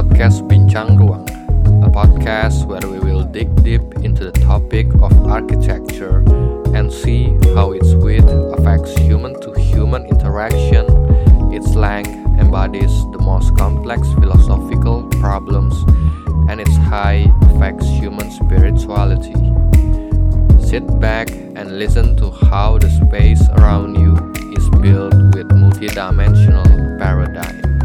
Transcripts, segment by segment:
podcast Bincang Ruang, a podcast where we will dig deep into the topic of architecture and see how its width affects human to human interaction, its length embodies the most complex philosophical problems, and its height affects human spirituality. Sit back and listen to how the space around you is built with multidimensional paradigm.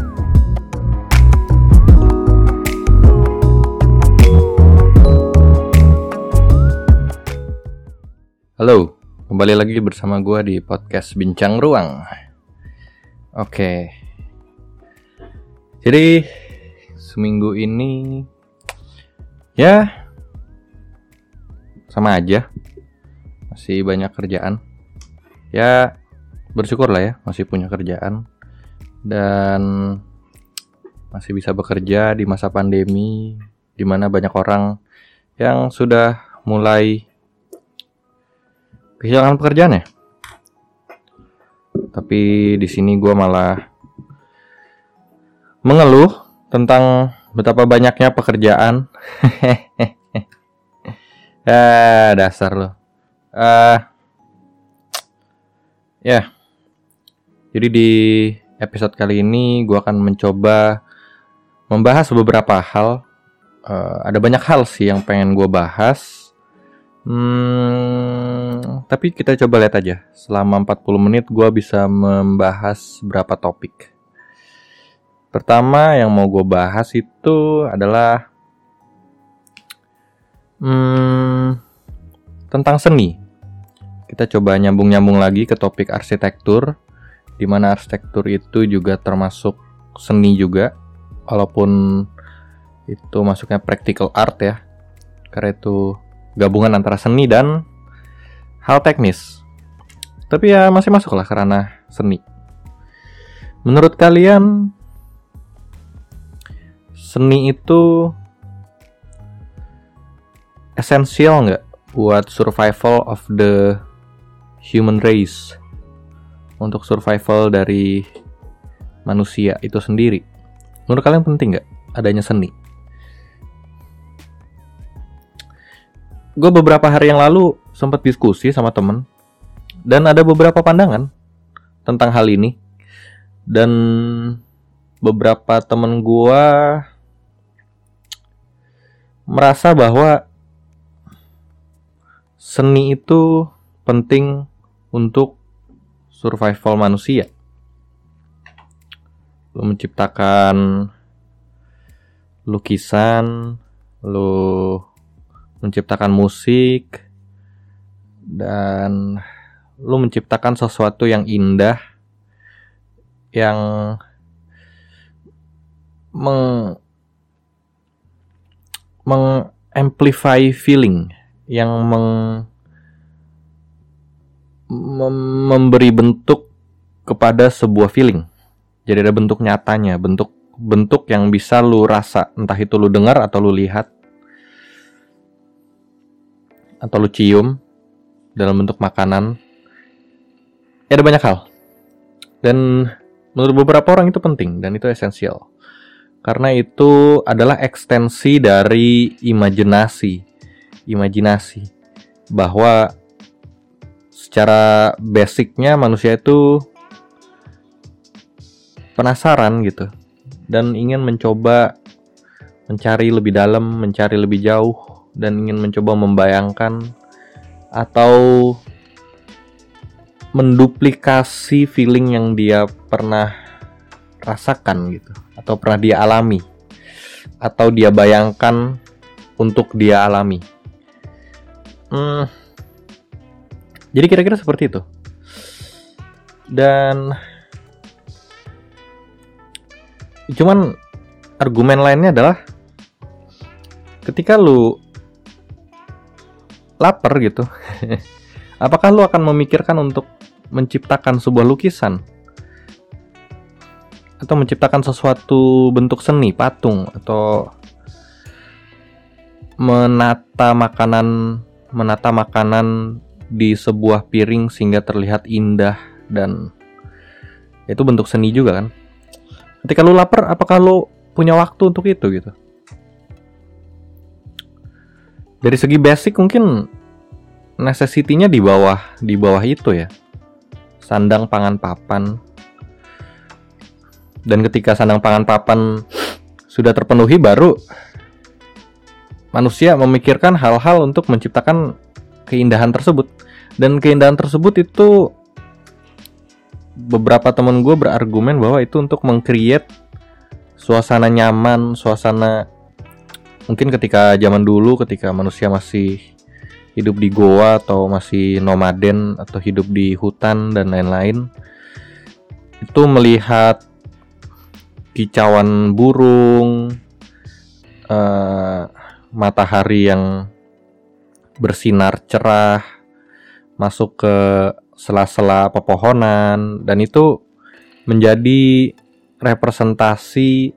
Halo, kembali lagi bersama gue di podcast Bincang Ruang. Oke, jadi seminggu ini ya sama aja, masih banyak kerjaan. Ya bersyukur lah ya masih punya kerjaan dan masih bisa bekerja di masa pandemi, di mana banyak orang yang sudah mulai kehilangan pekerjaan ya. Tapi di sini gue malah mengeluh tentang betapa banyaknya pekerjaan. ya dasar lo. Uh, ya. Jadi di episode kali ini gue akan mencoba membahas beberapa hal. Uh, ada banyak hal sih yang pengen gue bahas Hmm, tapi kita coba lihat aja. Selama 40 menit gue bisa membahas berapa topik. Pertama yang mau gue bahas itu adalah hmm, tentang seni. Kita coba nyambung-nyambung lagi ke topik arsitektur, di mana arsitektur itu juga termasuk seni juga, walaupun itu masuknya practical art ya, karena itu gabungan antara seni dan hal teknis. Tapi ya masih masuk lah karena seni. Menurut kalian seni itu esensial nggak buat survival of the human race? Untuk survival dari manusia itu sendiri. Menurut kalian penting nggak adanya seni? Gue beberapa hari yang lalu sempat diskusi sama temen dan ada beberapa pandangan tentang hal ini dan beberapa temen gue merasa bahwa seni itu penting untuk survival manusia. Lo menciptakan lukisan, lo menciptakan musik dan lu menciptakan sesuatu yang indah yang meng mengamplify feeling yang meng mem memberi bentuk kepada sebuah feeling. Jadi ada bentuk nyatanya, bentuk bentuk yang bisa lu rasa, entah itu lu dengar atau lu lihat atau lu cium dalam bentuk makanan. Ya ada banyak hal. Dan menurut beberapa orang itu penting dan itu esensial. Karena itu adalah ekstensi dari imajinasi. Imajinasi. Bahwa secara basicnya manusia itu penasaran gitu. Dan ingin mencoba mencari lebih dalam, mencari lebih jauh dan ingin mencoba membayangkan atau menduplikasi feeling yang dia pernah rasakan gitu atau pernah dia alami atau dia bayangkan untuk dia alami. Hmm, jadi kira-kira seperti itu. Dan cuman argumen lainnya adalah ketika lu lapar gitu. Apakah lu akan memikirkan untuk menciptakan sebuah lukisan? Atau menciptakan sesuatu bentuk seni, patung atau menata makanan menata makanan di sebuah piring sehingga terlihat indah dan itu bentuk seni juga kan. Ketika lu lapar, apakah lu punya waktu untuk itu gitu dari segi basic mungkin necessity-nya di bawah di bawah itu ya. Sandang pangan papan. Dan ketika sandang pangan papan sudah terpenuhi baru manusia memikirkan hal-hal untuk menciptakan keindahan tersebut. Dan keindahan tersebut itu beberapa temen gue berargumen bahwa itu untuk mengcreate suasana nyaman suasana mungkin ketika zaman dulu ketika manusia masih hidup di goa atau masih nomaden atau hidup di hutan dan lain-lain itu melihat kicauan burung uh, matahari yang bersinar cerah masuk ke sela-sela pepohonan dan itu menjadi representasi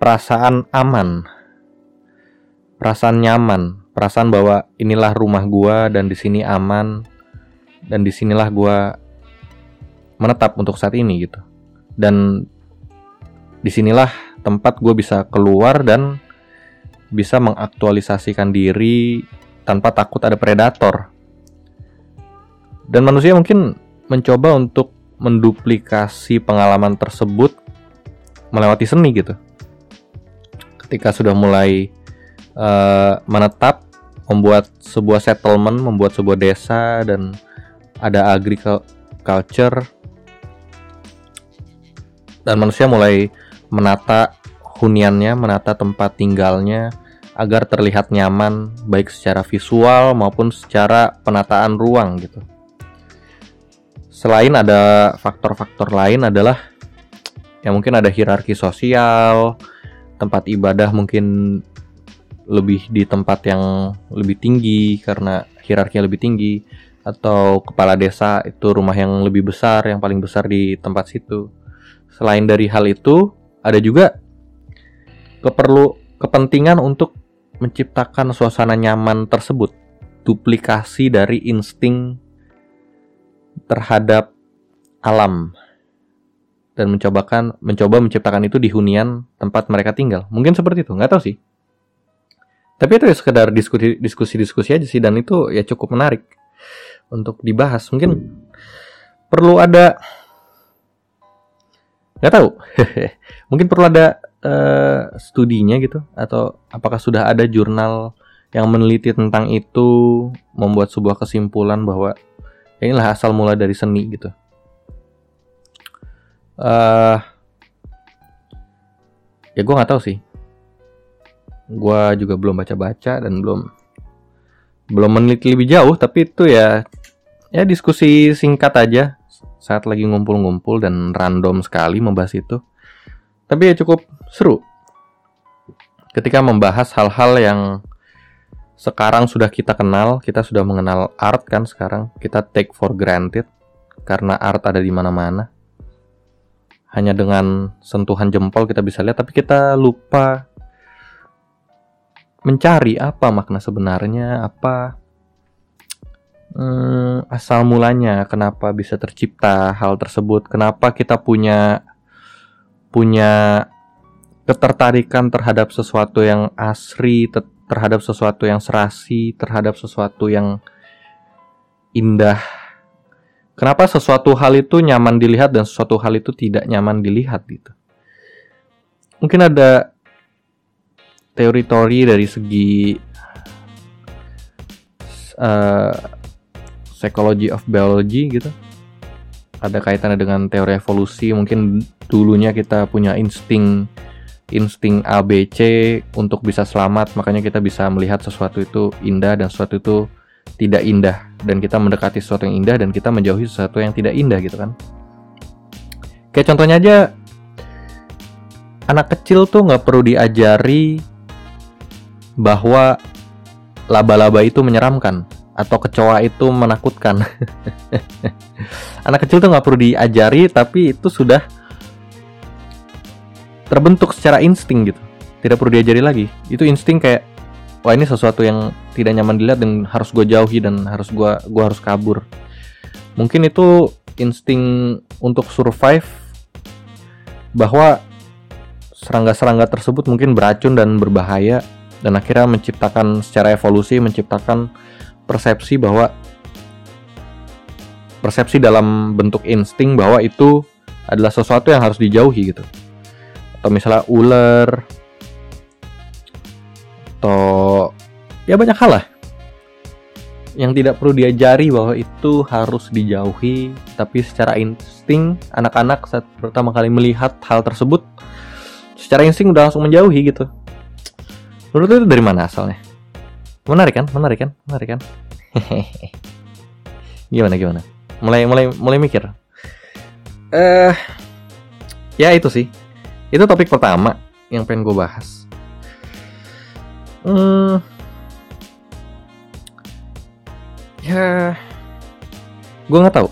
perasaan aman perasaan nyaman perasaan bahwa inilah rumah gua dan di sini aman dan di sinilah gua menetap untuk saat ini gitu. Dan di sinilah tempat gue bisa keluar dan bisa mengaktualisasikan diri tanpa takut ada predator. Dan manusia mungkin mencoba untuk menduplikasi pengalaman tersebut melewati seni gitu. Ketika sudah mulai uh, menetap, membuat sebuah settlement, membuat sebuah desa dan ada agriculture dan manusia mulai menata huniannya, menata tempat tinggalnya agar terlihat nyaman baik secara visual maupun secara penataan ruang gitu. Selain ada faktor-faktor lain adalah ya mungkin ada hierarki sosial, tempat ibadah mungkin lebih di tempat yang lebih tinggi karena hierarkinya lebih tinggi atau kepala desa itu rumah yang lebih besar yang paling besar di tempat situ. Selain dari hal itu, ada juga keperlu kepentingan untuk menciptakan suasana nyaman tersebut, duplikasi dari insting terhadap alam dan mencobakan mencoba menciptakan itu di hunian tempat mereka tinggal. Mungkin seperti itu, nggak tahu sih. Tapi itu ya sekedar diskusi diskusi diskusi aja sih dan itu ya cukup menarik untuk dibahas. Mungkin perlu ada nggak tahu. Mungkin perlu ada uh, studinya gitu atau apakah sudah ada jurnal yang meneliti tentang itu membuat sebuah kesimpulan bahwa ya inilah asal mula dari seni gitu. Uh, ya gue nggak tahu sih gue juga belum baca-baca dan belum belum meneliti lebih jauh tapi itu ya ya diskusi singkat aja saat lagi ngumpul-ngumpul dan random sekali membahas itu. Tapi ya cukup seru ketika membahas hal-hal yang sekarang sudah kita kenal kita sudah mengenal art kan sekarang kita take for granted karena art ada di mana-mana. Hanya dengan sentuhan jempol kita bisa lihat tapi kita lupa mencari apa makna sebenarnya, apa hmm, asal mulanya, kenapa bisa tercipta hal tersebut, kenapa kita punya punya ketertarikan terhadap sesuatu yang asri, ter terhadap sesuatu yang serasi, terhadap sesuatu yang indah. Kenapa sesuatu hal itu nyaman dilihat dan sesuatu hal itu tidak nyaman dilihat gitu? Mungkin ada teori-teori dari segi uh, psychology of biology gitu. Ada kaitannya dengan teori evolusi. Mungkin dulunya kita punya insting insting ABC untuk bisa selamat. Makanya kita bisa melihat sesuatu itu indah dan sesuatu itu tidak indah. Dan kita mendekati sesuatu yang indah dan kita menjauhi sesuatu yang tidak indah gitu kan. Kayak contohnya aja. Anak kecil tuh nggak perlu diajari bahwa laba-laba itu menyeramkan atau kecoa itu menakutkan. Anak kecil tuh nggak perlu diajari, tapi itu sudah terbentuk secara insting gitu. Tidak perlu diajari lagi. Itu insting kayak, wah ini sesuatu yang tidak nyaman dilihat dan harus gue jauhi dan harus gue gua harus kabur. Mungkin itu insting untuk survive bahwa serangga-serangga tersebut mungkin beracun dan berbahaya dan akhirnya menciptakan secara evolusi menciptakan persepsi bahwa persepsi dalam bentuk insting bahwa itu adalah sesuatu yang harus dijauhi gitu. Atau misalnya ular atau ya banyak hal lah. Yang tidak perlu diajari bahwa itu harus dijauhi tapi secara insting anak-anak saat pertama kali melihat hal tersebut secara insting udah langsung menjauhi gitu menurut itu dari mana asalnya? Menarik kan? Menarik kan? Menarik kan? Gimana gimana? Mulai mulai mulai mikir. Eh ya itu sih. Itu topik pertama yang pengen gue bahas. Hmm, ya gue nggak tahu.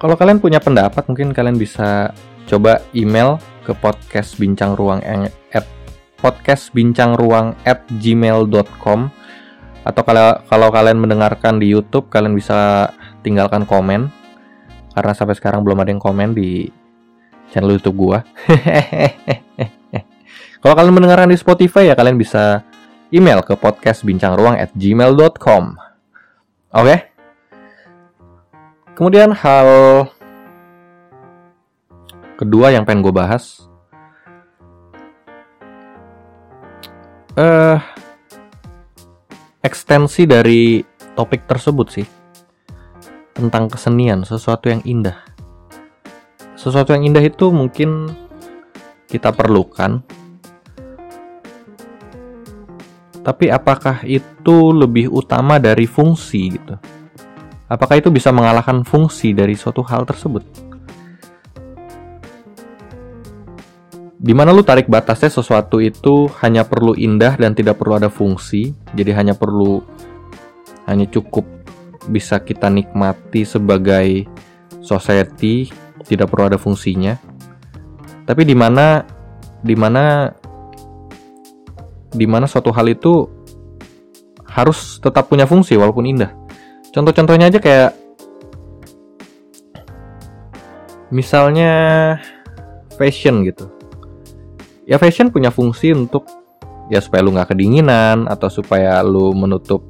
Kalau kalian punya pendapat mungkin kalian bisa coba email ke podcast bincang ruang at podcast bincang ruang at gmail.com atau kalau kalau kalian mendengarkan di YouTube kalian bisa tinggalkan komen karena sampai sekarang belum ada yang komen di channel YouTube gua. Kalau kalian mendengarkan di Spotify ya kalian bisa email ke podcast bincang ruang at gmail.com. Oke? Okay? Kemudian hal kedua yang pengen gue bahas. Uh, ekstensi dari topik tersebut sih tentang kesenian, sesuatu yang indah. Sesuatu yang indah itu mungkin kita perlukan. Tapi apakah itu lebih utama dari fungsi gitu? Apakah itu bisa mengalahkan fungsi dari suatu hal tersebut? Di mana lu tarik batasnya sesuatu itu hanya perlu indah dan tidak perlu ada fungsi, jadi hanya perlu hanya cukup bisa kita nikmati sebagai society tidak perlu ada fungsinya. Tapi di mana di mana di mana suatu hal itu harus tetap punya fungsi walaupun indah. Contoh-contohnya aja kayak misalnya fashion gitu ya fashion punya fungsi untuk ya supaya lu nggak kedinginan atau supaya lu menutup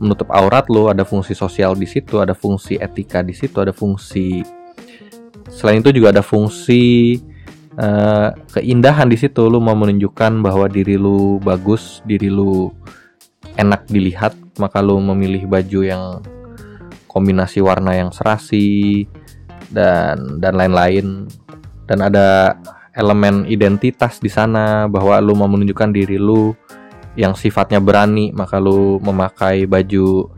menutup aurat lo, ada fungsi sosial di situ, ada fungsi etika di situ, ada fungsi selain itu juga ada fungsi uh, keindahan di situ. Lo mau menunjukkan bahwa diri lu bagus, diri lu enak dilihat, maka lo memilih baju yang kombinasi warna yang serasi dan dan lain-lain. Dan ada elemen identitas di sana bahwa lu mau menunjukkan diri lu yang sifatnya berani maka lu memakai baju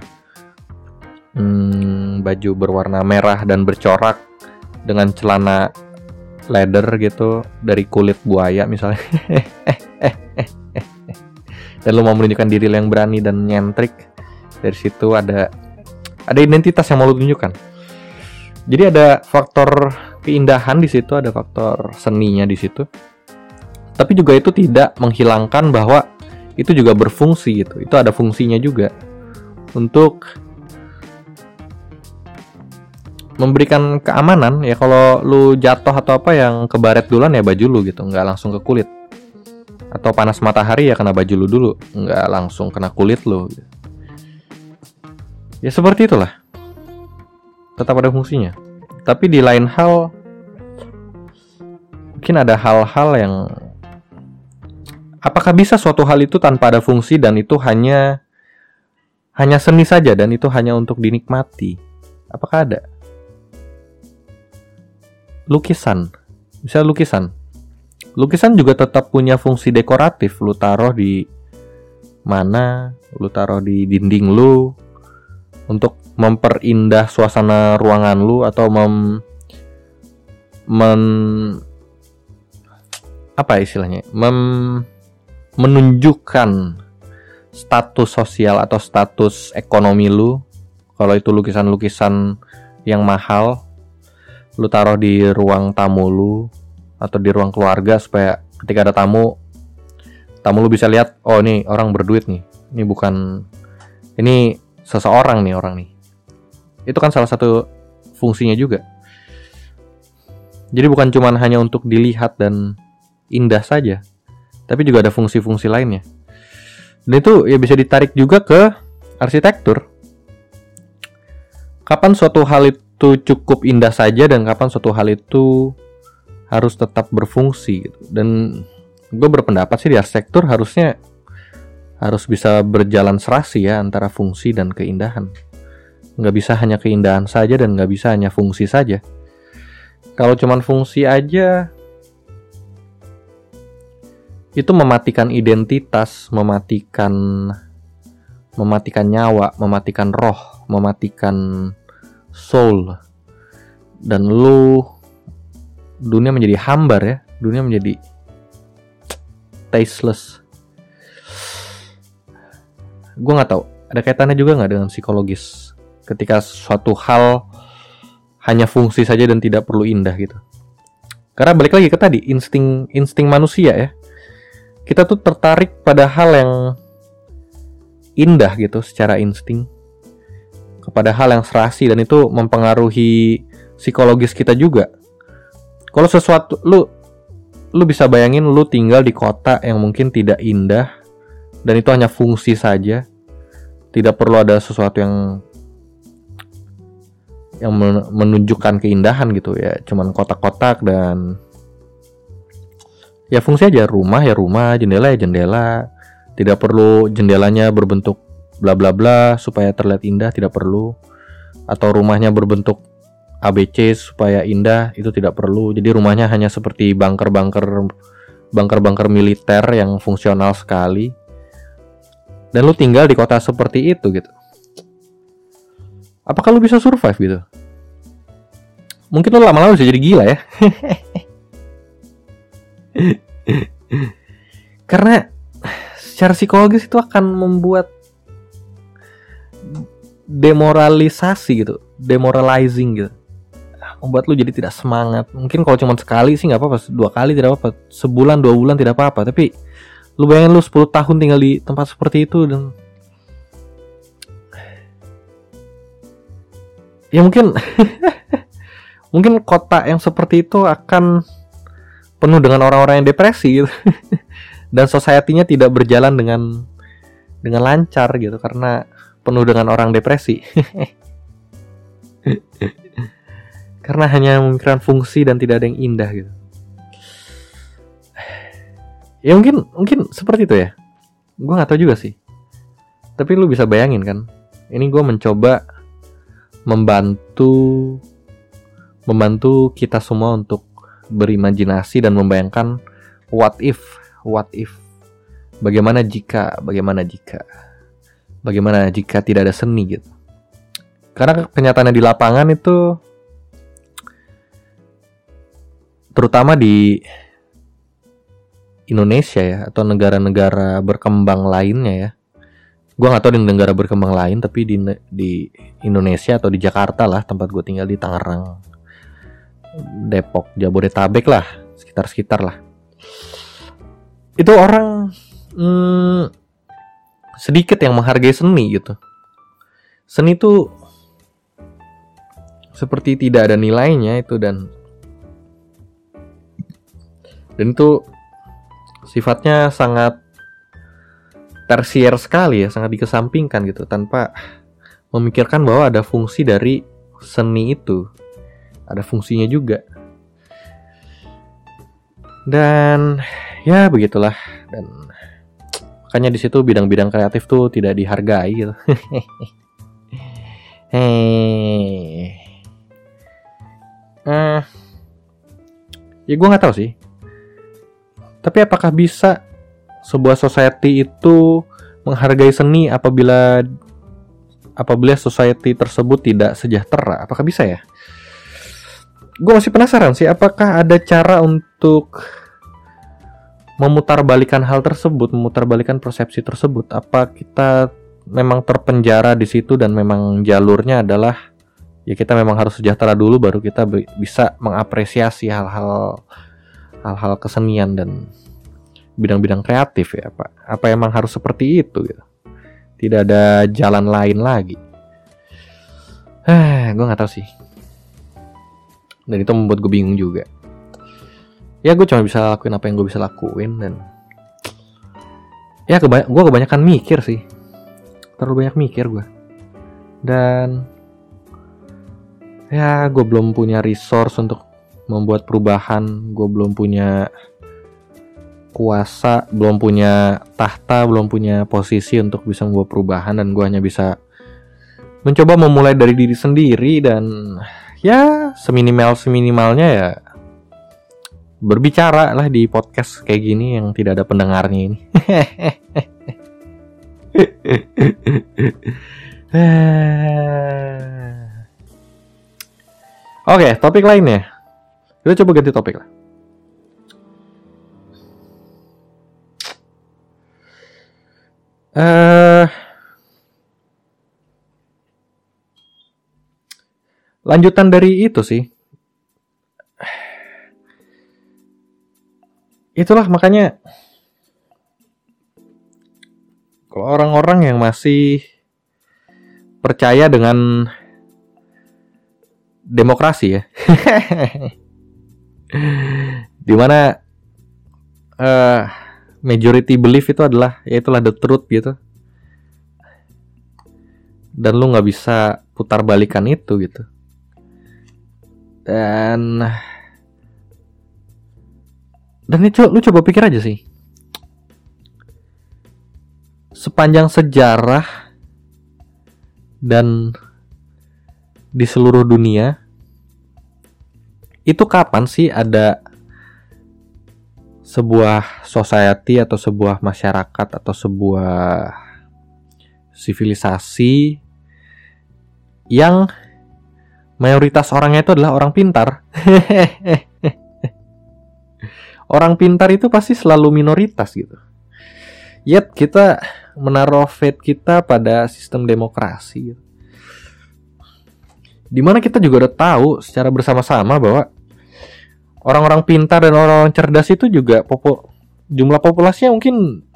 hmm, baju berwarna merah dan bercorak dengan celana leather gitu dari kulit buaya misalnya. Dan lu mau menunjukkan diri lu yang berani dan nyentrik dari situ ada ada identitas yang mau lu tunjukkan. Jadi ada faktor keindahan di situ ada faktor seninya di situ. Tapi juga itu tidak menghilangkan bahwa itu juga berfungsi gitu. Itu ada fungsinya juga untuk memberikan keamanan. Ya kalau lu jatuh atau apa yang kebaret duluan ya baju lu gitu. Nggak langsung ke kulit. Atau panas matahari ya kena baju lu dulu. Nggak langsung kena kulit lu. Ya seperti itulah. Tetap ada fungsinya tapi di lain hal mungkin ada hal-hal yang Apakah bisa suatu hal itu tanpa ada fungsi dan itu hanya hanya seni saja dan itu hanya untuk dinikmati? Apakah ada? Lukisan. Bisa lukisan. Lukisan juga tetap punya fungsi dekoratif. Lu taruh di mana? Lu taruh di dinding lu untuk memperindah suasana ruangan lu atau mem men apa istilahnya? Mem menunjukkan status sosial atau status ekonomi lu. Kalau itu lukisan-lukisan yang mahal lu taruh di ruang tamu lu atau di ruang keluarga supaya ketika ada tamu tamu lu bisa lihat oh ini orang berduit nih. Ini bukan ini seseorang nih orang nih itu kan salah satu fungsinya juga jadi bukan cuma hanya untuk dilihat dan indah saja, tapi juga ada fungsi-fungsi lainnya. Dan itu ya bisa ditarik juga ke arsitektur. Kapan suatu hal itu cukup indah saja dan kapan suatu hal itu harus tetap berfungsi gitu. Dan gue berpendapat sih di arsitektur harusnya harus bisa berjalan serasi ya antara fungsi dan keindahan. Nggak bisa hanya keindahan saja dan nggak bisa hanya fungsi saja. Kalau cuman fungsi aja, itu mematikan identitas, mematikan mematikan nyawa, mematikan roh, mematikan soul. Dan lu dunia menjadi hambar ya, dunia menjadi tasteless gue nggak tahu ada kaitannya juga nggak dengan psikologis ketika suatu hal hanya fungsi saja dan tidak perlu indah gitu. Karena balik lagi ke tadi insting insting manusia ya. Kita tuh tertarik pada hal yang indah gitu secara insting. Kepada hal yang serasi dan itu mempengaruhi psikologis kita juga. Kalau sesuatu lu lu bisa bayangin lu tinggal di kota yang mungkin tidak indah dan itu hanya fungsi saja. Tidak perlu ada sesuatu yang yang menunjukkan keindahan gitu ya. Cuman kotak-kotak dan ya fungsi aja rumah ya rumah jendela ya jendela. Tidak perlu jendelanya berbentuk bla bla bla supaya terlihat indah tidak perlu. Atau rumahnya berbentuk ABC supaya indah itu tidak perlu. Jadi rumahnya hanya seperti bunker-bunker bunker-bunker militer yang fungsional sekali. Dan lu tinggal di kota seperti itu gitu. Apakah lu bisa survive gitu mungkin lu lama-lama bisa jadi gila ya. Karena secara psikologis itu akan membuat demoralisasi gitu demoralizing gitu. Membuat lu jadi tidak semangat. Mungkin kalau cuma sekali sih nggak apa-apa dua kali tidak apa-apa sebulan dua bulan tidak apa-apa. Tapi lu bayangin lu 10 tahun tinggal di tempat seperti itu dan ya mungkin mungkin kota yang seperti itu akan penuh dengan orang-orang yang depresi gitu. dan society-nya tidak berjalan dengan dengan lancar gitu karena penuh dengan orang depresi. Karena hanya memikirkan fungsi dan tidak ada yang indah gitu. Ya mungkin mungkin seperti itu ya. Gue nggak tahu juga sih. Tapi lu bisa bayangin kan ini gue mencoba membantu membantu kita semua untuk berimajinasi dan membayangkan what if what if. Bagaimana jika bagaimana jika. Bagaimana jika tidak ada seni gitu. Karena kenyataannya di lapangan itu terutama di Indonesia ya atau negara-negara berkembang lainnya ya. Gue gak tahu di negara berkembang lain tapi di di Indonesia atau di Jakarta lah tempat gue tinggal di Tangerang Depok Jabodetabek lah sekitar-sekitar lah itu orang hmm, sedikit yang menghargai seni gitu seni itu seperti tidak ada nilainya itu dan dan itu sifatnya sangat tersier sekali ya, sangat dikesampingkan gitu tanpa memikirkan bahwa ada fungsi dari seni itu. Ada fungsinya juga. Dan ya begitulah dan makanya di situ bidang-bidang kreatif tuh tidak dihargai gitu. Hei. Uh, ya gue nggak tahu sih tapi apakah bisa sebuah society itu menghargai seni apabila apabila society tersebut tidak sejahtera? Apakah bisa ya? Gue masih penasaran sih, apakah ada cara untuk memutarbalikan hal tersebut, memutarbalikan persepsi tersebut? Apa kita memang terpenjara di situ dan memang jalurnya adalah ya kita memang harus sejahtera dulu baru kita bisa mengapresiasi hal-hal hal-hal kesenian dan bidang-bidang kreatif ya Pak. Apa emang harus seperti itu gitu? Tidak ada jalan lain lagi. Eh, gue nggak tahu sih. Dan itu membuat gue bingung juga. ya gue cuma bisa lakuin apa yang gue bisa lakuin dan ya kebany gue kebanyakan mikir sih. Terlalu banyak mikir gue dan ya gue belum punya resource untuk membuat perubahan. Gue belum punya kuasa belum punya tahta belum punya posisi untuk bisa membuat perubahan. Dan gue hanya bisa mencoba memulai dari diri sendiri dan ya seminimal seminimalnya ya berbicara lah di podcast kayak gini yang tidak ada pendengarnya ini. Oke, okay, topik lainnya. Kita coba ganti topik lah. Uh, lanjutan dari itu sih. Itulah makanya kalau orang-orang yang masih percaya dengan demokrasi ya di mana uh, majority belief itu adalah ya itulah the truth gitu. Dan lu nggak bisa putar balikan itu gitu dan dan itu lu coba pikir aja sih. Sepanjang sejarah dan di seluruh dunia itu kapan sih ada sebuah society atau sebuah masyarakat atau sebuah sivilisasi yang mayoritas orangnya itu adalah orang pintar. orang pintar itu pasti selalu minoritas gitu. Yet kita menaruh faith kita pada sistem demokrasi. Gitu. Di mana kita juga udah tahu secara bersama-sama bahwa orang-orang pintar dan orang-orang cerdas itu juga popo, jumlah populasinya mungkin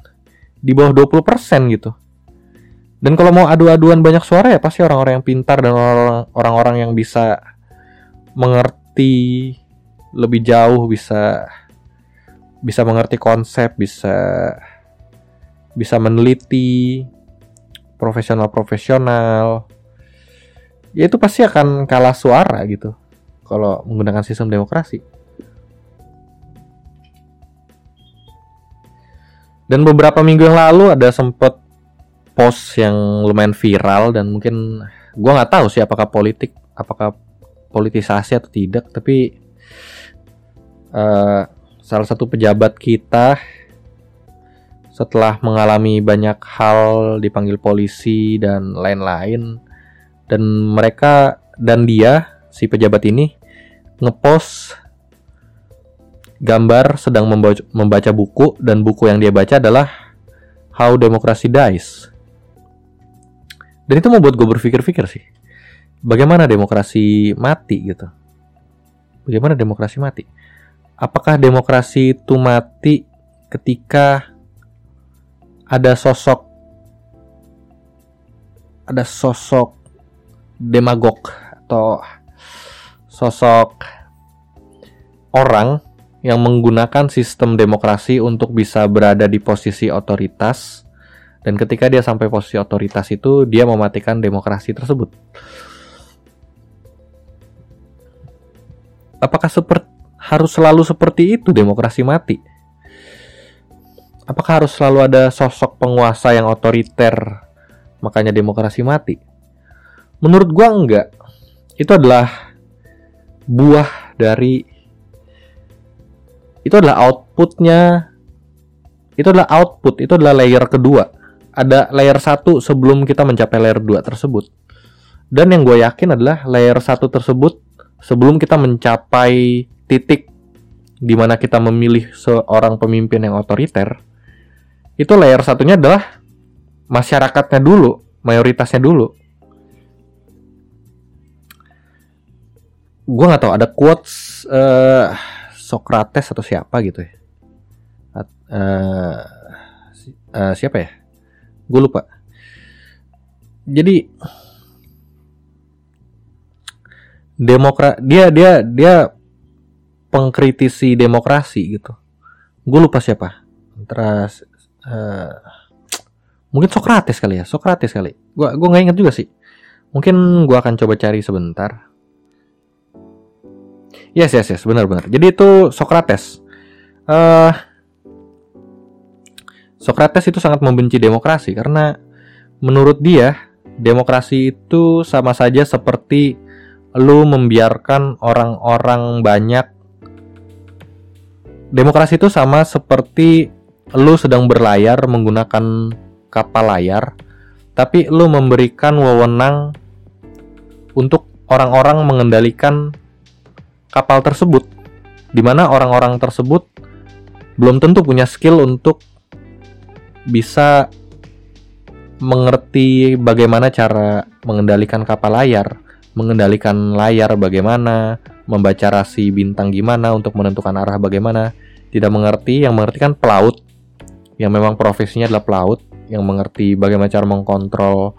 di bawah 20% gitu. Dan kalau mau adu-aduan banyak suara ya pasti orang-orang yang pintar dan orang-orang yang bisa mengerti lebih jauh bisa bisa mengerti konsep, bisa bisa meneliti profesional-profesional. Ya itu pasti akan kalah suara gitu kalau menggunakan sistem demokrasi. Dan beberapa minggu yang lalu ada sempat post yang lumayan viral dan mungkin gue nggak tahu sih apakah politik, apakah politisasi atau tidak, tapi uh, salah satu pejabat kita setelah mengalami banyak hal dipanggil polisi dan lain-lain dan mereka dan dia si pejabat ini ngepost gambar sedang membaca, membaca buku dan buku yang dia baca adalah How Democracy Dies dan itu membuat gue berpikir-pikir sih. Bagaimana demokrasi mati gitu? Bagaimana demokrasi mati? Apakah demokrasi itu mati ketika ada sosok ada sosok demagog atau sosok orang yang menggunakan sistem demokrasi untuk bisa berada di posisi otoritas dan ketika dia sampai posisi otoritas itu dia mematikan demokrasi tersebut. Apakah harus selalu seperti itu demokrasi mati? Apakah harus selalu ada sosok penguasa yang otoriter makanya demokrasi mati? Menurut gua enggak. Itu adalah buah dari itu adalah outputnya itu adalah output itu adalah layer kedua ada layer satu sebelum kita mencapai layer 2 tersebut dan yang gue yakin adalah layer satu tersebut sebelum kita mencapai titik di mana kita memilih seorang pemimpin yang otoriter, itu layer satunya adalah masyarakatnya dulu, mayoritasnya dulu. Gue nggak tahu ada quotes uh, Socrates atau siapa gitu ya. Uh, uh, siapa ya? Gue lupa. Jadi demokrat dia dia dia pengkritisi demokrasi gitu. Gue lupa siapa. Antara uh, mungkin Socrates kali ya, Socrates kali. Gua gua nggak inget juga sih. Mungkin gua akan coba cari sebentar. Yes, yes, yes, benar-benar. Jadi itu Socrates. Uh, Socrates itu sangat membenci demokrasi karena menurut dia demokrasi itu sama saja seperti lu membiarkan orang-orang banyak. Demokrasi itu sama seperti lu sedang berlayar menggunakan kapal layar tapi lu memberikan wewenang untuk orang-orang mengendalikan kapal tersebut di mana orang-orang tersebut belum tentu punya skill untuk bisa mengerti bagaimana cara mengendalikan kapal layar mengendalikan layar bagaimana, membaca rasi bintang gimana untuk menentukan arah bagaimana. Tidak mengerti, yang mengerti kan pelaut, yang memang profesinya adalah pelaut, yang mengerti bagaimana cara mengkontrol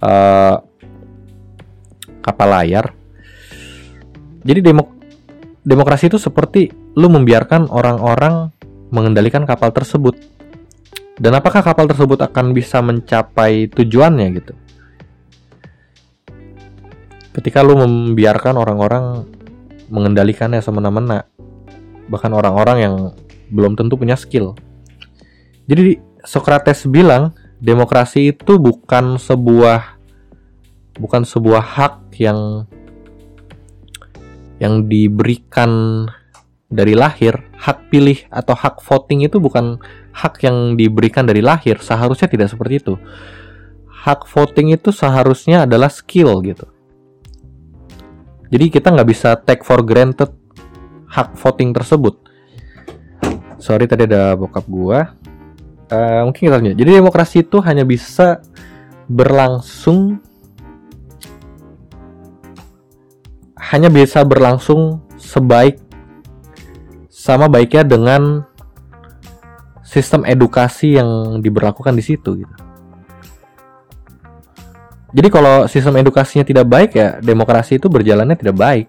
uh, kapal layar. Jadi demok demokrasi itu seperti lu membiarkan orang-orang mengendalikan kapal tersebut. Dan apakah kapal tersebut akan bisa mencapai tujuannya gitu? ketika lu membiarkan orang-orang mengendalikannya semena-mena bahkan orang-orang yang belum tentu punya skill jadi Socrates bilang demokrasi itu bukan sebuah bukan sebuah hak yang yang diberikan dari lahir, hak pilih atau hak voting itu bukan hak yang diberikan dari lahir, seharusnya tidak seperti itu. Hak voting itu seharusnya adalah skill gitu. Jadi kita nggak bisa take for granted hak voting tersebut. Sorry tadi ada bokap gua. Uh, mungkin kita lanjut. Jadi demokrasi itu hanya bisa berlangsung hanya bisa berlangsung sebaik sama baiknya dengan sistem edukasi yang diberlakukan di situ gitu. Jadi kalau sistem edukasinya tidak baik ya demokrasi itu berjalannya tidak baik.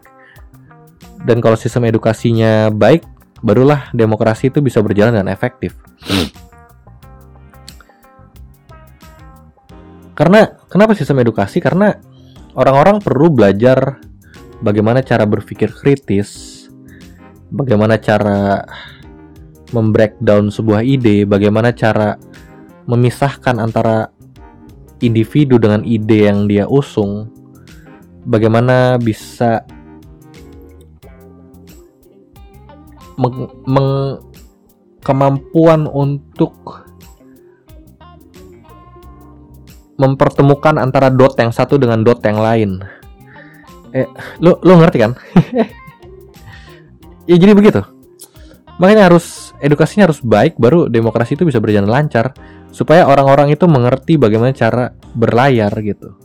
Dan kalau sistem edukasinya baik, barulah demokrasi itu bisa berjalan dengan efektif. Karena kenapa sistem edukasi? Karena orang-orang perlu belajar bagaimana cara berpikir kritis, bagaimana cara membreakdown sebuah ide, bagaimana cara memisahkan antara individu dengan ide yang dia usung bagaimana bisa meng, meng kemampuan untuk mempertemukan antara dot yang satu dengan dot yang lain. Eh, lu lu ngerti kan? ya jadi begitu. Makanya harus edukasinya harus baik baru demokrasi itu bisa berjalan lancar supaya orang-orang itu mengerti bagaimana cara berlayar gitu.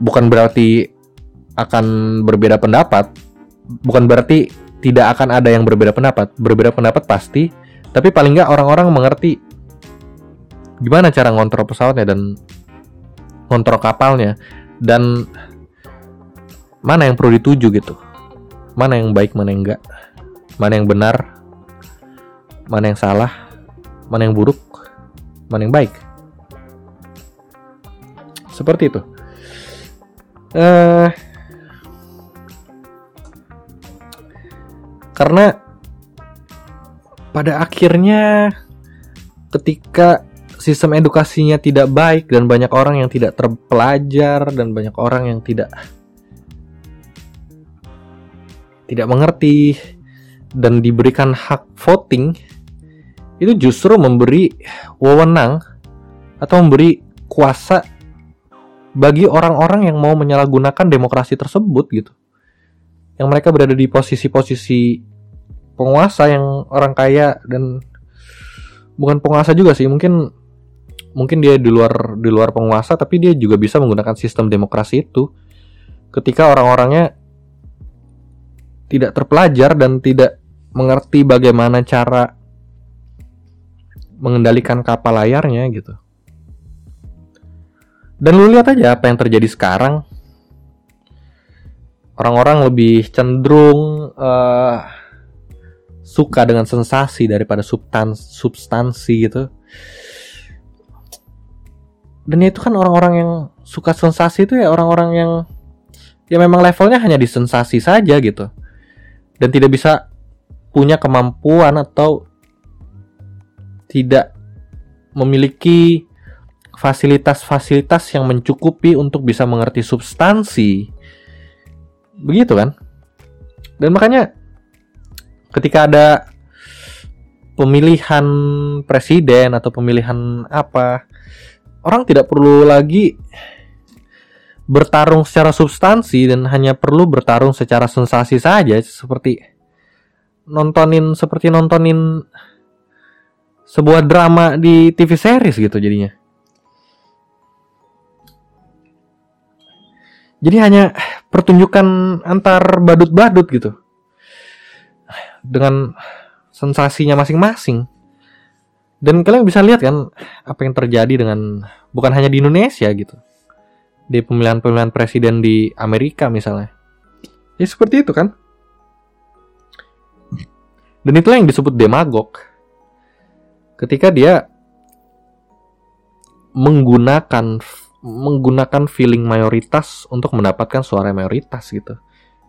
Bukan berarti akan berbeda pendapat, bukan berarti tidak akan ada yang berbeda pendapat. Berbeda pendapat pasti, tapi paling nggak orang-orang mengerti gimana cara ngontrol pesawatnya dan ngontrol kapalnya dan mana yang perlu dituju gitu. Mana yang baik, mana yang enggak. Mana yang benar, mana yang salah, mana yang buruk mana yang baik seperti itu uh, karena pada akhirnya ketika sistem edukasinya tidak baik dan banyak orang yang tidak terpelajar dan banyak orang yang tidak tidak mengerti dan diberikan hak voting itu justru memberi wewenang atau memberi kuasa bagi orang-orang yang mau menyalahgunakan demokrasi tersebut gitu. Yang mereka berada di posisi-posisi penguasa yang orang kaya dan bukan penguasa juga sih, mungkin mungkin dia di luar di luar penguasa tapi dia juga bisa menggunakan sistem demokrasi itu ketika orang-orangnya tidak terpelajar dan tidak mengerti bagaimana cara mengendalikan kapal layarnya gitu. Dan lu lihat aja apa yang terjadi sekarang. orang-orang lebih cenderung uh, suka dengan sensasi daripada substans substansi gitu dan itu kan orang-orang yang suka sensasi itu ya orang-orang yang ya memang levelnya hanya di sensasi saja gitu dan tidak bisa punya kemampuan atau tidak memiliki fasilitas-fasilitas yang mencukupi untuk bisa mengerti substansi. Begitu kan? Dan makanya ketika ada pemilihan presiden atau pemilihan apa orang tidak perlu lagi bertarung secara substansi dan hanya perlu bertarung secara sensasi saja seperti nontonin seperti nontonin sebuah drama di TV series gitu jadinya. Jadi hanya pertunjukan antar badut-badut gitu. Dengan sensasinya masing-masing. Dan kalian bisa lihat kan apa yang terjadi dengan bukan hanya di Indonesia gitu. Di pemilihan-pemilihan presiden di Amerika misalnya. Ya seperti itu kan. Dan itulah yang disebut demagog. Ketika dia menggunakan menggunakan feeling mayoritas untuk mendapatkan suara mayoritas gitu.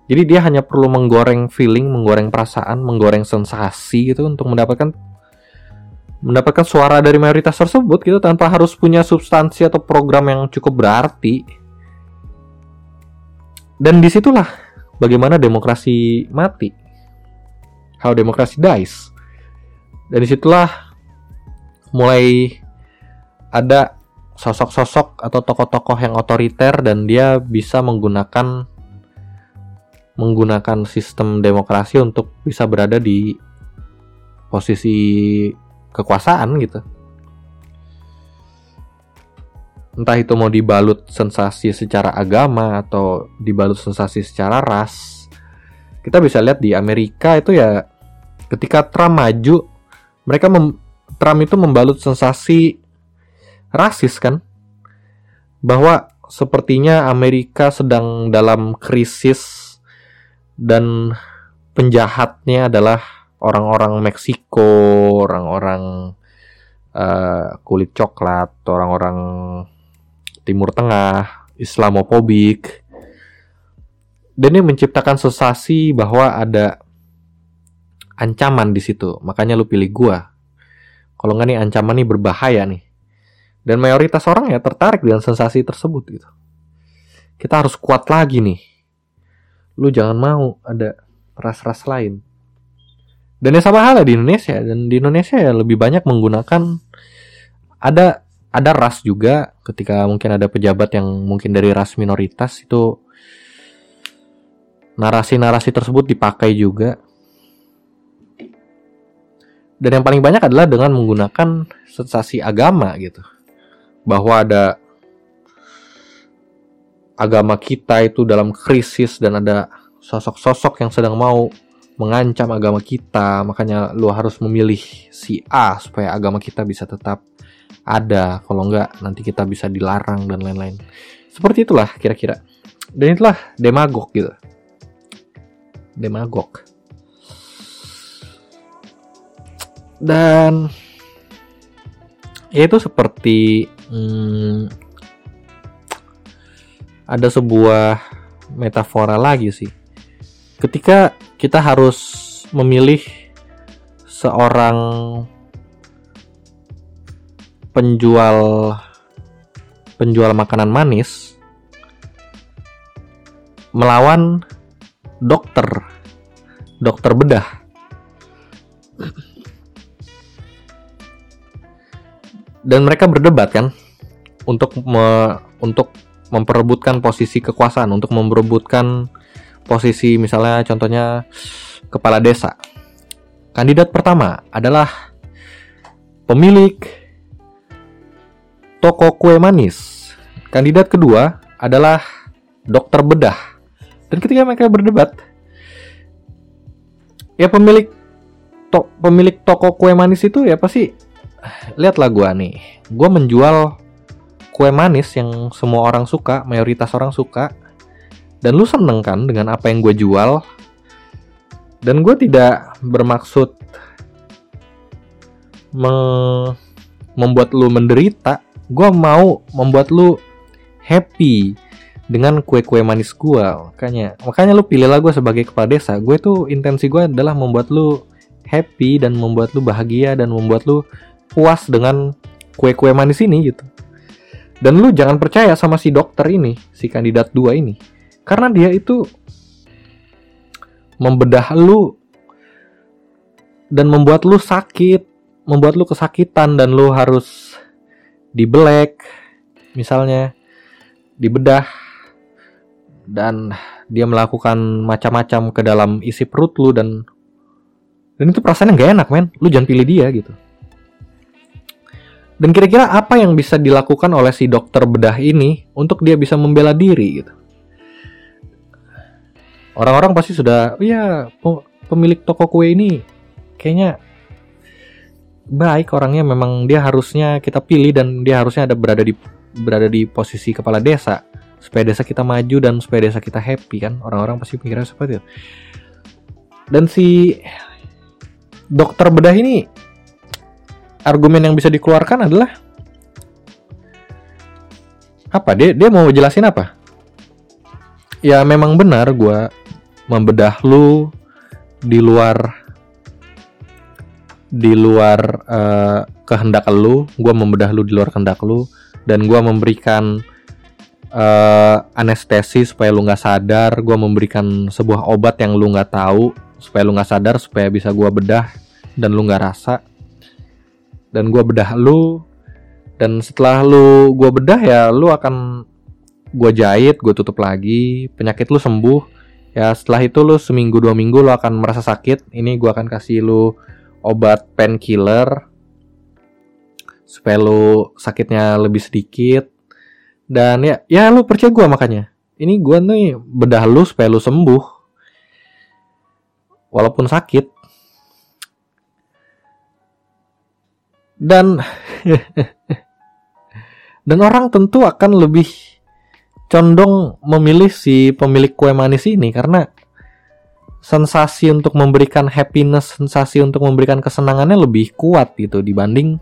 Jadi dia hanya perlu menggoreng feeling, menggoreng perasaan, menggoreng sensasi gitu untuk mendapatkan mendapatkan suara dari mayoritas tersebut gitu tanpa harus punya substansi atau program yang cukup berarti. Dan di situlah bagaimana demokrasi mati. How demokrasi dies. Dan di situlah mulai ada sosok-sosok atau tokoh-tokoh yang otoriter dan dia bisa menggunakan menggunakan sistem demokrasi untuk bisa berada di posisi kekuasaan gitu. Entah itu mau dibalut sensasi secara agama atau dibalut sensasi secara ras. Kita bisa lihat di Amerika itu ya ketika Trump maju, mereka mem Trump itu membalut sensasi rasis kan? Bahwa sepertinya Amerika sedang dalam krisis dan penjahatnya adalah orang-orang Meksiko, orang-orang uh, kulit coklat, orang-orang Timur Tengah, Islamofobik. Dan ini menciptakan sensasi bahwa ada ancaman di situ. Makanya lu pilih gua. Kalau nggak nih ancaman ini berbahaya nih. Dan mayoritas orang ya tertarik dengan sensasi tersebut gitu. Kita harus kuat lagi nih. Lu jangan mau ada ras-ras lain. Dan ya sama halnya di Indonesia dan di Indonesia ya lebih banyak menggunakan ada ada ras juga ketika mungkin ada pejabat yang mungkin dari ras minoritas itu narasi-narasi tersebut dipakai juga. Dan yang paling banyak adalah dengan menggunakan sensasi agama gitu. Bahwa ada agama kita itu dalam krisis dan ada sosok-sosok yang sedang mau mengancam agama kita, makanya lu harus memilih si A supaya agama kita bisa tetap ada. Kalau enggak nanti kita bisa dilarang dan lain-lain. Seperti itulah kira-kira. Dan itulah demagog gitu. Demagog. Dan ya itu seperti hmm, ada sebuah metafora lagi sih. Ketika kita harus memilih seorang penjual penjual makanan manis melawan dokter dokter bedah. Dan mereka berdebat kan untuk me, untuk memperebutkan posisi kekuasaan untuk memperebutkan posisi misalnya contohnya kepala desa. Kandidat pertama adalah pemilik toko kue manis. Kandidat kedua adalah dokter bedah. Dan ketika mereka berdebat, ya pemilik to pemilik toko kue manis itu ya pasti lihatlah gua nih. Gua menjual kue manis yang semua orang suka, mayoritas orang suka dan lu seneng kan dengan apa yang gue jual? Dan gue tidak bermaksud me- membuat lu menderita. Gue mau membuat lu happy dengan kue-kue manis gue makanya makanya lu pilihlah gue sebagai kepala desa. Gue tuh intensi gue adalah membuat lu happy dan membuat lu bahagia dan membuat lu puas dengan kue-kue manis ini gitu. Dan lu jangan percaya sama si dokter ini si kandidat dua ini karena dia itu membedah lu dan membuat lu sakit, membuat lu kesakitan dan lu harus dibelek misalnya dibedah dan dia melakukan macam-macam ke dalam isi perut lu dan dan itu perasaannya nggak enak men. Lu jangan pilih dia gitu. Dan kira-kira apa yang bisa dilakukan oleh si dokter bedah ini untuk dia bisa membela diri gitu orang-orang pasti sudah oh ya pemilik toko kue ini kayaknya baik orangnya memang dia harusnya kita pilih dan dia harusnya ada berada di berada di posisi kepala desa supaya desa kita maju dan supaya desa kita happy kan. Orang-orang pasti pikirnya seperti itu. Dan si dokter bedah ini argumen yang bisa dikeluarkan adalah apa? Dia dia mau jelasin apa? Ya memang benar gue membedah lu di luar di luar uh, kehendak lu, gue membedah lu di luar kehendak lu, dan gue memberikan uh, anestesi supaya lu nggak sadar, gue memberikan sebuah obat yang lu nggak tahu supaya lu nggak sadar, supaya bisa gue bedah dan lu nggak rasa, dan gue bedah lu, dan setelah lu gue bedah ya lu akan gue jahit, gue tutup lagi, penyakit lu sembuh, ya setelah itu lu seminggu dua minggu lu akan merasa sakit, ini gue akan kasih lu obat painkiller supaya lu sakitnya lebih sedikit. Dan ya ya lu percaya gue makanya. Ini gue nih bedah lu supaya lu sembuh. Walaupun sakit. Dan dan orang tentu akan lebih condong memilih si pemilik kue manis ini karena sensasi untuk memberikan happiness, sensasi untuk memberikan kesenangannya lebih kuat gitu dibanding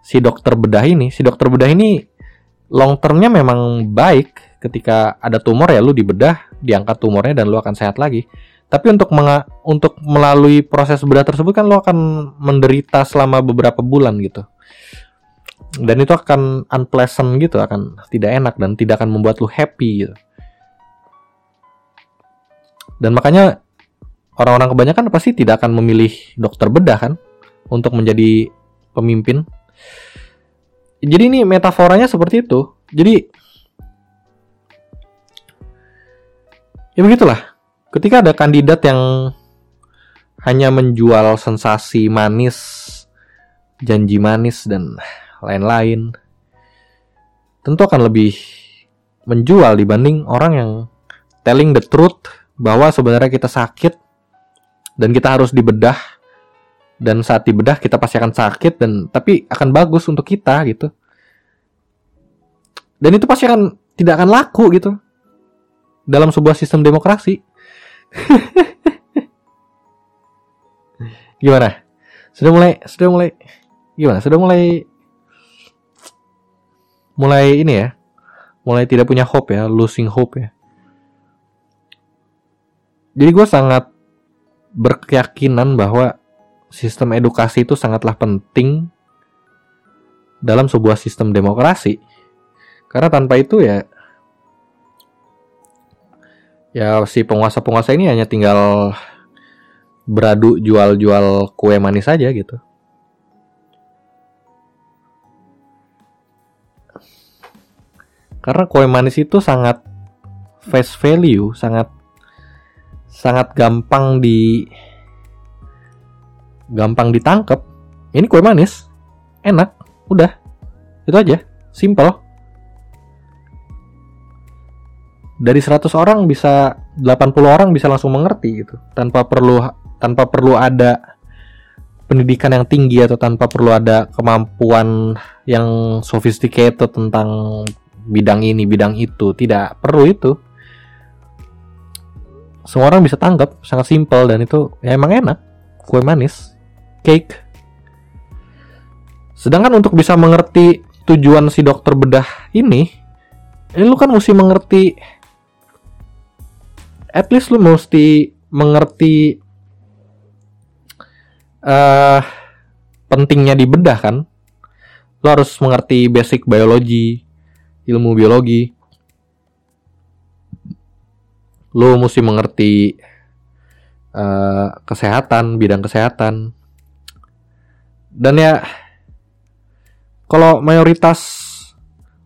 si dokter bedah ini. Si dokter bedah ini long termnya memang baik ketika ada tumor ya lu dibedah, diangkat tumornya dan lu akan sehat lagi. Tapi untuk menga untuk melalui proses bedah tersebut kan lu akan menderita selama beberapa bulan gitu. Dan itu akan unpleasant gitu, akan tidak enak dan tidak akan membuat lu happy gitu. Dan makanya orang-orang kebanyakan pasti tidak akan memilih dokter bedah kan untuk menjadi pemimpin. Jadi ini metaforanya seperti itu. Jadi ya begitulah. Ketika ada kandidat yang hanya menjual sensasi manis, janji manis dan lain-lain, tentu akan lebih menjual dibanding orang yang telling the truth bahwa sebenarnya kita sakit dan kita harus dibedah. Dan saat dibedah kita pasti akan sakit dan tapi akan bagus untuk kita gitu. Dan itu pasti akan tidak akan laku gitu. Dalam sebuah sistem demokrasi. Gimana? Sudah mulai sudah mulai gimana? Sudah mulai mulai ini ya mulai tidak punya hope ya losing hope ya jadi gue sangat berkeyakinan bahwa sistem edukasi itu sangatlah penting dalam sebuah sistem demokrasi. Karena tanpa itu ya ya si penguasa-penguasa ini hanya tinggal beradu jual-jual kue manis saja gitu. Karena kue manis itu sangat face value, sangat sangat gampang di gampang ditangkap. Ini kue manis, enak, udah, itu aja, simple. Dari 100 orang bisa 80 orang bisa langsung mengerti gitu, tanpa perlu tanpa perlu ada pendidikan yang tinggi atau tanpa perlu ada kemampuan yang sophisticated tentang bidang ini, bidang itu, tidak perlu itu. Semua orang bisa tanggap sangat simpel dan itu ya emang enak. Kue manis cake. Sedangkan untuk bisa mengerti tujuan si dokter bedah ini ini lu kan mesti mengerti at least lu mesti mengerti uh, pentingnya di bedah kan. Lo harus mengerti basic biologi ilmu biologi. Lo mesti mengerti uh, kesehatan bidang kesehatan. Dan ya kalau mayoritas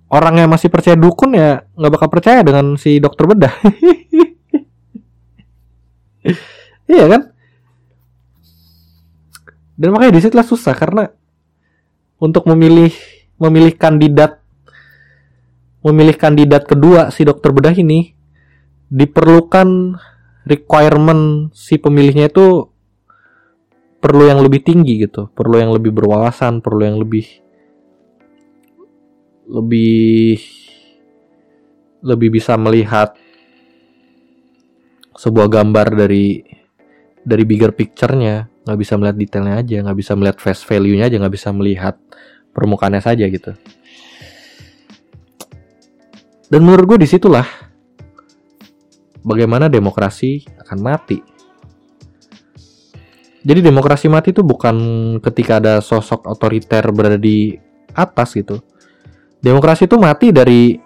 orang yang masih percaya dukun ya nggak bakal percaya dengan si dokter bedah. Iya kan? Dan makanya di situ susah karena untuk memilih memilih kandidat memilih kandidat kedua si dokter bedah ini diperlukan requirement si pemilihnya itu perlu yang lebih tinggi gitu, perlu yang lebih berwawasan, perlu yang lebih lebih lebih bisa melihat sebuah gambar dari dari bigger picture-nya. Nggak bisa melihat detailnya aja nggak bisa melihat face value-nya aja nggak bisa melihat permukaannya saja gitu dan menurut gue di situlah bagaimana demokrasi akan mati. Jadi demokrasi mati itu bukan ketika ada sosok otoriter berada di atas gitu. Demokrasi itu mati dari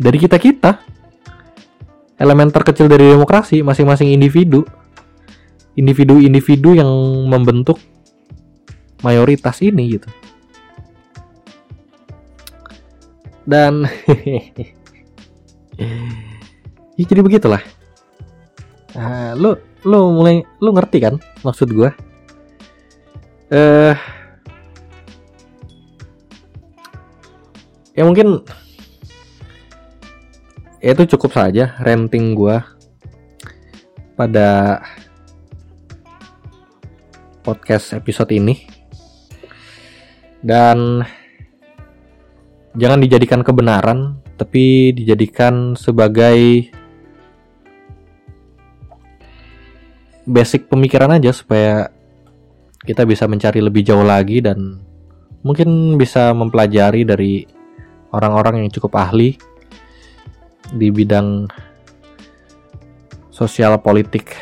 dari kita kita elemen terkecil dari demokrasi masing-masing individu. Individu-individu yang membentuk mayoritas ini gitu. Dan ya jadi begitulah. Nah, lu lu mulai lu ngerti kan maksud gue? Eh uh, ya mungkin ya itu cukup saja renting gue pada podcast episode ini. Dan jangan dijadikan kebenaran, tapi dijadikan sebagai basic pemikiran aja supaya kita bisa mencari lebih jauh lagi dan mungkin bisa mempelajari dari orang-orang yang cukup ahli di bidang sosial politik,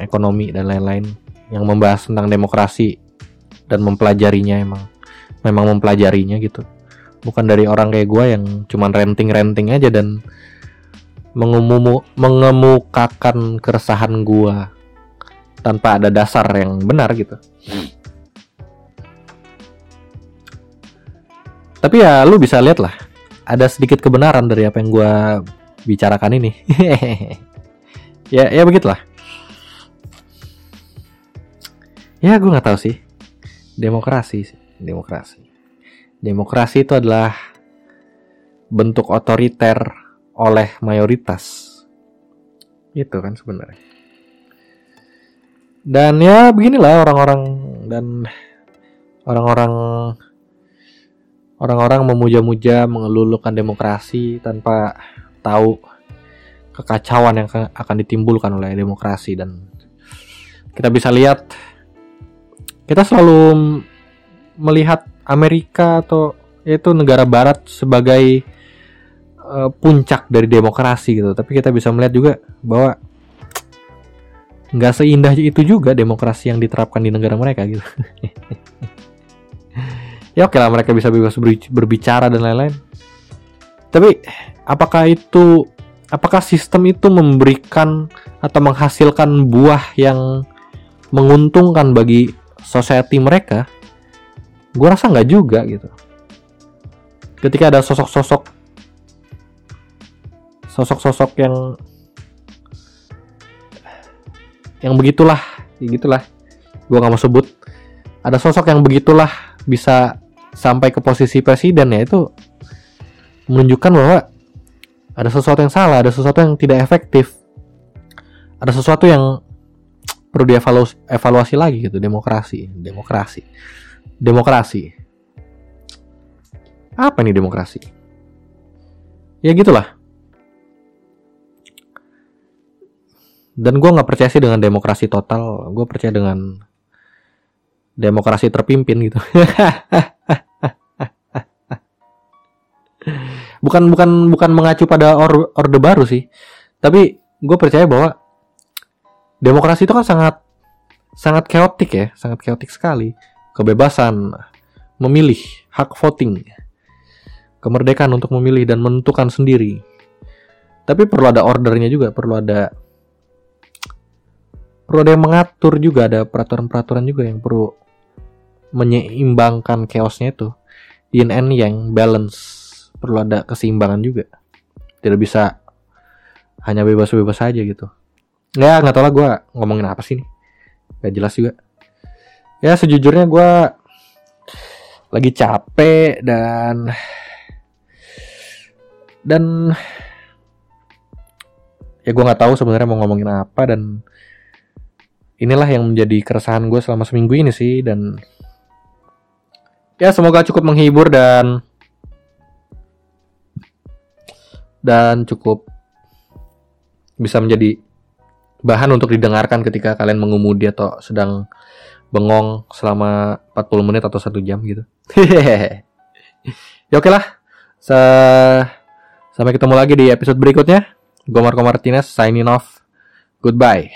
ekonomi dan lain-lain yang membahas tentang demokrasi dan mempelajarinya emang memang mempelajarinya gitu bukan dari orang kayak gue yang cuman renting-renting aja dan mengumumu, mengemukakan keresahan gue tanpa ada dasar yang benar gitu. Tapi ya lu bisa lihat lah ada sedikit kebenaran dari apa yang gue bicarakan ini. Ya ya begitulah. Ya gue nggak tahu sih. Demokrasi sih demokrasi demokrasi itu adalah bentuk otoriter oleh mayoritas. Itu kan sebenarnya. Dan ya beginilah orang-orang dan orang-orang orang-orang memuja-muja mengelulukan demokrasi tanpa tahu kekacauan yang akan ditimbulkan oleh demokrasi. Dan kita bisa lihat kita selalu melihat Amerika atau itu negara barat sebagai uh, puncak dari demokrasi gitu. Tapi kita bisa melihat juga bahwa nggak seindah itu juga demokrasi yang diterapkan di negara mereka gitu. Ya oke lah mereka bisa bebas berbicara dan lain-lain. Tapi apakah itu apakah sistem itu memberikan atau menghasilkan buah yang menguntungkan bagi society mereka gue rasa nggak juga gitu. Ketika ada sosok-sosok sosok-sosok yang yang begitulah ya gitulah gue nggak mau sebut. Ada sosok yang begitulah bisa sampai ke posisi presiden ya itu menunjukkan bahwa ada sesuatu yang salah ada sesuatu yang tidak efektif. Ada sesuatu yang perlu dievaluasi evaluasi lagi gitu demokrasi demokrasi demokrasi. Apa nih demokrasi? Ya gitulah. Dan gue nggak percaya sih dengan demokrasi total. Gue percaya dengan demokrasi terpimpin gitu. Bukan bukan bukan mengacu pada or, orde baru sih. Tapi gue percaya bahwa demokrasi itu kan sangat sangat keotik ya sangat keotik sekali kebebasan memilih hak voting kemerdekaan untuk memilih dan menentukan sendiri. Tapi perlu ada ordernya juga perlu ada perlu ada yang mengatur juga ada peraturan-peraturan juga yang perlu menyeimbangkan chaosnya itu. Yin and yang balance perlu ada keseimbangan juga. Tidak bisa hanya bebas-bebas saja gitu. Ya nggak tau lah gue ngomongin apa sih nih. Gak jelas juga ya sejujurnya gue lagi capek dan dan ya gue nggak tahu sebenarnya mau ngomongin apa dan inilah yang menjadi keresahan gue selama seminggu ini sih dan ya semoga cukup menghibur dan dan cukup bisa menjadi bahan untuk didengarkan ketika kalian mengemudi atau sedang bengong selama 40 menit atau satu jam gitu. ya oke lah. Sa sampai ketemu lagi di episode berikutnya. Gue Marco Martinez signing off. Goodbye.